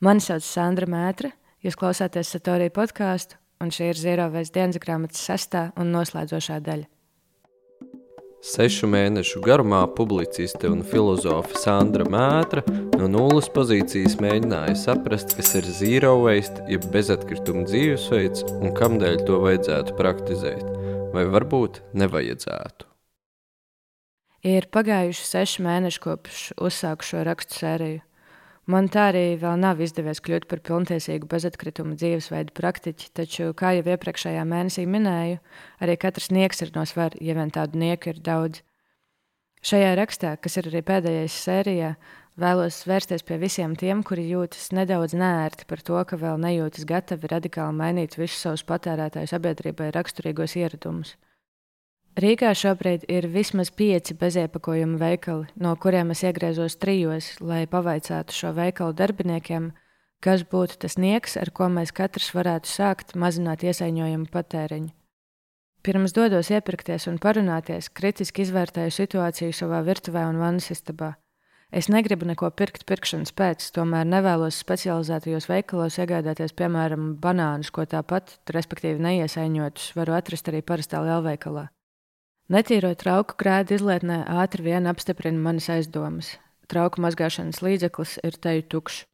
Mani sauc Sandra Mētra, jūs klausāties Satorija podkāstu, un šī ir Zierovēs dienas grāmatas sestā un noslēdzošā daļa. Sešu mēnešu garumā publiciste un filozofe Sandra Mētra no nulles pozīcijas mēģināja saprast, kas ir zero waste, jeb bezatkrituma dzīvesveids un kamdēļ to vajadzētu praktizēt, vai varbūt nevajadzētu. Ir pagājuši seši mēneši kopš uzsāku šo rakstu sēriju. Man tā arī vēl nav izdevies kļūt par pilntiesīgu bezatkritumu dzīvesveidu praktiķi, taču, kā jau iepriekšējā mēnesī minēju, arī katrs nieks ir no svara, ja vien tādu nieku ir daudz. Šajā rakstā, kas ir arī pēdējais sērijā, vēlos vērsties pie visiem tiem, kuri jūtas nedaudz nērti par to, ka vēl nejūtas gatavi radikāli mainīt visus savus patērētāju sabiedrībai raksturīgos ieradumus. Rīgā šobrīd ir vismaz pieci beziepakojumu veikali, no kuriem es iegriezos trijos, lai pavaicātu šo veikalu darbiniekiem, kas būtu tas nieks, ar ko mēs katrs varētu sākt mazināt iesaiņojumu patēriņu. Pirms dodos iepirkties un parunāties, kritiski izvērtēju situāciju savā virtuvē un vannas istabā. Es negribu neko pirkt pirkšanas pēc, tomēr nevēlos specializētajos veikalos iegādāties, piemēram, banānus, ko tāpat, respektīvi neiesaiņotus, varu atrast arī parastā lielveikalā. Netīro trauku krēdu izlietnē ātri vien apstiprina manas aizdomas. Trauku mazgāšanas līdzeklis ir teju tukšs.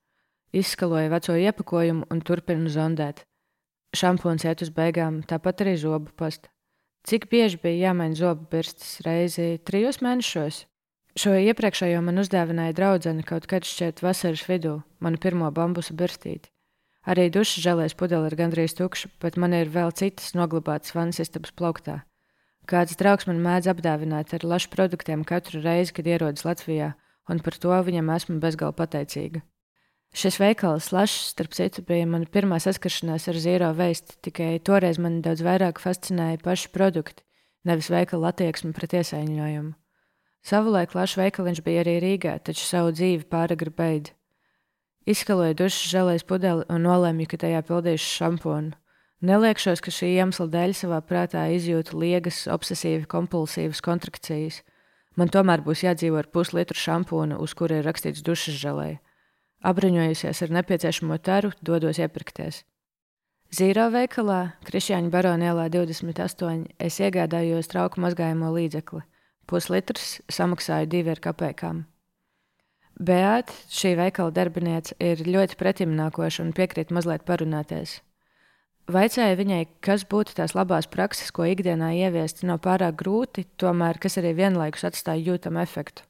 Izskaloju veco iepakojumu un turpinu zondēt. Šampūns iet uz beigām, tāpat arī zobu pasta. Cik bieži bija jāmaina zobu birstas reizi trijos mēnešos? Šo iepriekšējo man uzdāvināja draudzene kaut kad šķiet vasaras vidū, manu pirmo bambusu birstīti. Arī dušas žēlēs pudele ir gandrīz tukša, bet man ir vēl citas noglabātas vannas istabas plauktā. Kāds draugs man mēdz apdāvināt ar lašu produktiem katru reizi, kad ierodas Latvijā, un par to viņam esmu bezgalīgi pateicīga. Šis veikals, Lašs, starp citu, bija mana pirmā saskaršanās ar zīro veistu, tikai toreiz man daudz vairāk fascinēja paši produkti, nevis veikala attieksme pret iesaiņojumu. Savulaik Lašs veikaliņš bija arī Rīgā, taču savu dzīvi pāragri beidza. Izskaloju dušas žēlēs pudeli un nolēmu, ka tajā pildīšu šampūnu. Neliekšos, ka šī iemesla dēļ savā prātā izjūtu liegas, obsesīvi kompulsīvas kontrakcijas. Man tomēr būs jādzīvo ar puslitru šampūna, uz kura ir rakstīts dušas žēlē. Abriņojusies ar nepieciešamo taru, dodos iepirkties. Zīro veikalā, Krišņāņa barona ielā 28, es iegādājos trauku mazgājamo līdzekli. Puslitrs samaksāju divi ar kapekām. Beata, šī veikala darbiniece, ir ļoti pretimnākoša un piekrīt mazliet parunāties. Vaicāju viņai, kas būtu tās labās prakses, ko ikdienā ieviest, nav pārāk grūti, tomēr kas arī vienlaikus atstāja jūtamu efektu.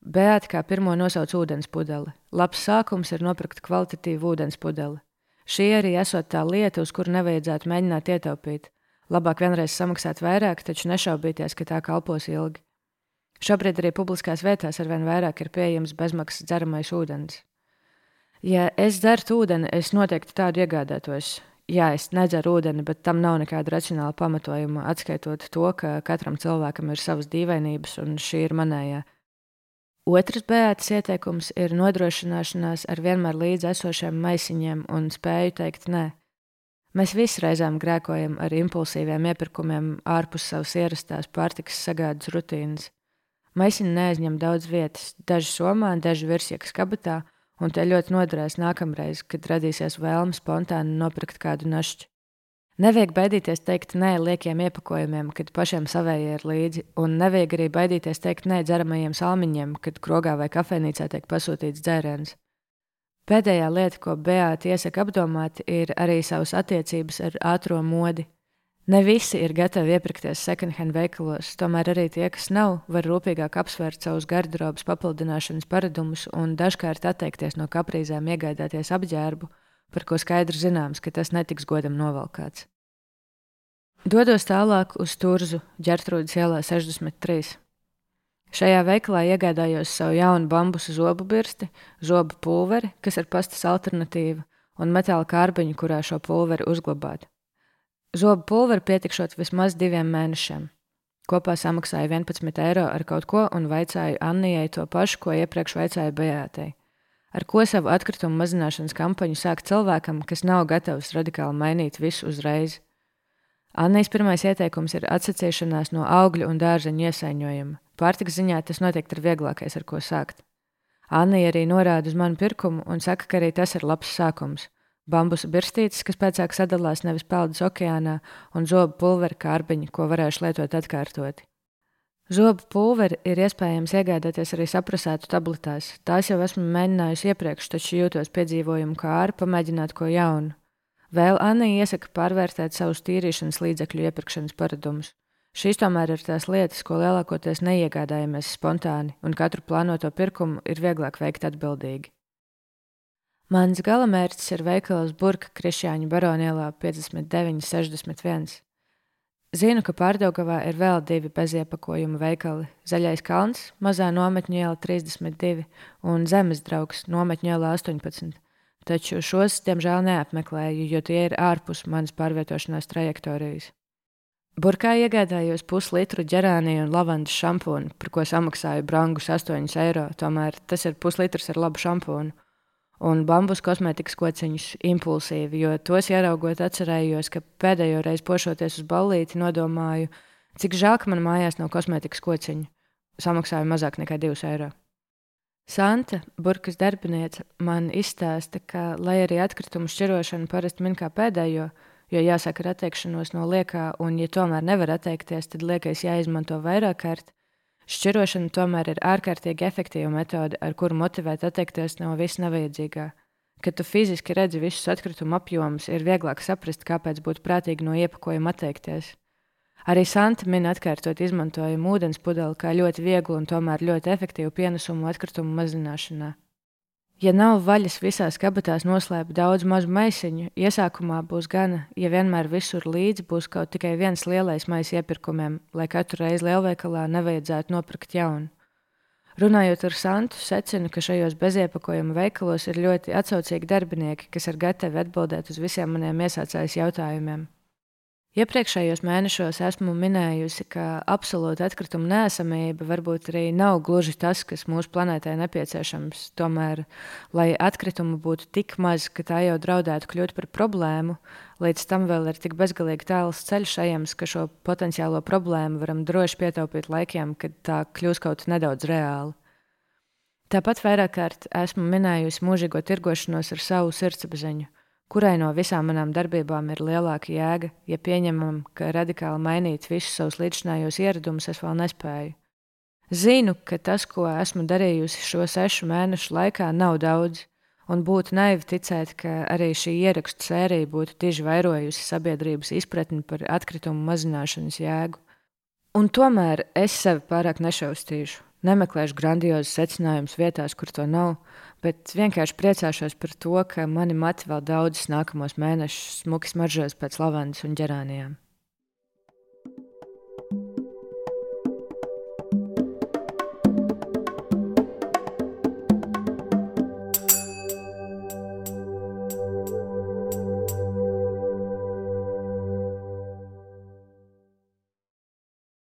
Beata kā pirmo nosauc ūdens pudeli. Labs sākums ir nopirkt kvalitatīvu ūdens pudeli. Šī arī esot tā lieta, uz kuru nevajadzētu mēģināt ietaupīt. Labāk vienreiz samaksāt vairāk, taču nešaubīties, ka tā kalpos ilgi. Šobrīd arī publiskās vietās arvien vairāk ir pieejams bezmaksas dzeramais ūdens. Ja es dzertu ūdeni, es noteikti tādu iegādātos jā, es nedzeru ūdeni, bet tam nav nekāda racionāla pamatojuma, atskaitot to, ka katram cilvēkam ir savas dīvainības, un šī ir manējā. Otrs bēdas ieteikums ir nodrošināšanās ar vienmēr līdzi esošiem maisiņiem un spēju teikt nē. Mēs visi reizēm grēkojam ar impulsīviem iepirkumiem ārpus savas ierastās pārtikas sagādas rutīnas. Maisiņi neaizņem daudz vietas, daži somā, daži virsjakas kabatā, un te ļoti noderēs nākamreiz, kad radīsies vēlme spontāni nopirkt kādu našķi. Nevajag baidīties teikt nē liekiem iepakojumiem, kad pašiem savējie ir līdzi, un nevajag arī baidīties teikt nē dzeramajiem salmiņiem, kad krogā vai kafejnīcā tiek pasūtīts dzēriens. Pēdējā lieta, ko Beāta iesaka apdomāt, ir arī savas attiecības ar ātrā modi. Ne visi ir gatavi iepirkties second-hand veikalos, tomēr arī tie, kas nav, var rūpīgāk apsvērt savus garderobas papildināšanas paradumus un dažkārt atteikties no kaprīzēm iegādāties apģērbu, par ko skaidri zināms, ka tas netiks godam novalkāts. Dodos tālāk uz Turzu, ģērtrūdas ielā 63. Šajā veikalā iegādājos savu jaunu bambusu zobu birsti, zobu pulveri, kas ir pastas alternatīva, un metāla kārbiņu, kurā šo pulveri uzglabāt. Zobu pulveri pietikšot vismaz diviem mēnešiem. Kopā samaksāju 11 eiro ar kaut ko un vaicāju Annijai to pašu, ko iepriekš vaicāju Beatai. Ar ko savu atkritumu mazināšanas kampaņu sākt cilvēkam, kas nav gatavs radikāli mainīt visu uzreiz? Annijas pirmais ieteikums ir atsacīšanās no augļu un dārzeņu iesaiņojuma. Pārtikas ziņā tas noteikti ir vieglākais, ar ko sākt. Anna arī norāda uz manu pirkumu un saka, ka arī tas ir labs sākums. Bambusa birstītes, kas pēcāk sadalās nevis peldas okeānā, un zobu pulveri kārbiņi, ko varēšu lietot atkārtoti. Zobu pulveri ir iespējams iegādāties arī saprasētu tabletēs. Tās jau esmu mēģinājusi iepriekš, taču jūtos piedzīvojumu kā ārā, pamēģināt ko jaunu. Vēl Anna iesaka pārvērtēt savus tīrīšanas līdzekļu iepirkšanas paradumus. Šīs tomēr ir tās lietas, ko lielākoties neiegādājamies spontāni, un katru plānoto pirkumu ir vieglāk veikt atbildīgi. Mans galamērķis ir veikals Burka Krišjāņa Baronielā 5961. Zinu, ka Pārdaugavā ir vēl divi beziepakojuma veikali - Zaļais kalns, mazā nometņu iela 32 un Zemes draugs nometņu iela 18. Taču šos, diemžēl, neapmeklēju, jo tie ir ārpus manas pārvietošanās trajektorijas. Burkā iegādājos puslitru ģerāniju un lavandas šampūnu, par ko samaksāju brangus 8 eiro. Tomēr tas ir puslitrs ar labu šampūnu un bambus kosmētikas kociņus impulsīvi, jo tos ieraugot, atcerējos, ka pēdējo reizi pošoties uz ballīti, nodomāju, cik žēl, ka man mājās nav kosmētikas kociņu. Samaksāju mazāk nekā 2 eiro. Santa, burkas darbiniece, man izstāsta, ka, lai arī atkritumu šķirošanu parasti min kā pēdējo, jo jāsaka ar atteikšanos no liekā, un, ja tomēr nevar atteikties, tad liekais jāizmanto vairāk kārt, Šķirošana tomēr ir ārkārtīgi efektīva metode, ar kuru motivēt atteikties no viss nevajadzīgā. Kad tu fiziski redzi visus atkritumu apjomus, ir vieglāk saprast, kāpēc būtu prātīgi no iepakojuma atteikties. Arī Santa min atkārtot izmantojumu ūdens pudeli kā ļoti vieglu un tomēr ļoti efektīvu pienesumu atkritumu mazināšanā. Ja nav vaļas visās kabatās noslēpt daudz mazu maisiņu, iesākumā būs gana, ja vienmēr visur līdzi būs kaut tikai viens lielais maisa iepirkumiem, lai katru reizi lielveikalā nevajadzētu nopirkt jaunu. Runājot ar Santu, secinu, ka šajos beziepakojuma veikalos ir ļoti atsaucīgi darbinieki, kas ir gatavi atbildēt uz visiem maniem iesācējas jautājumiem. Iepriekšējos mēnešos esmu minējusi, ka absolūta atkrituma nesamība varbūt arī nav gluži tas, kas mūsu planētai nepieciešams. Tomēr, lai atkritumu būtu tik maz, ka tā jau draudētu kļūt par problēmu, līdz tam vēl ir tik bezgalīgi tāls ceļš ejams, ka šo potenciālo problēmu varam droši pietaupīt laikiem, kad tā kļūs kaut nedaudz reāla. Tāpat vairāk kārt esmu minējusi mūžīgo tirgošanos ar savu sirdsapziņu kurai no visām manām darbībām ir lielāka jēga, ja pieņemam, ka radikāli mainīt visus savus līdzinājos ieradumus es vēl nespēju. Zinu, ka tas, ko esmu darījusi šo sešu mēnešu laikā, nav daudz, un būtu naivi ticēt, ka arī šī ierakstu sērija būtu tieši vairojusi sabiedrības izpratni par atkritumu mazināšanas jēgu. Un tomēr es sevi pārāk nešaustīšu, nemeklēšu grandiozus secinājumus vietās, kur to nav, bet vienkārši priecāšos par to, ka mani mati vēl daudzus nākamos mēnešus smuki smaržos pēc lavandas un ģerānijām.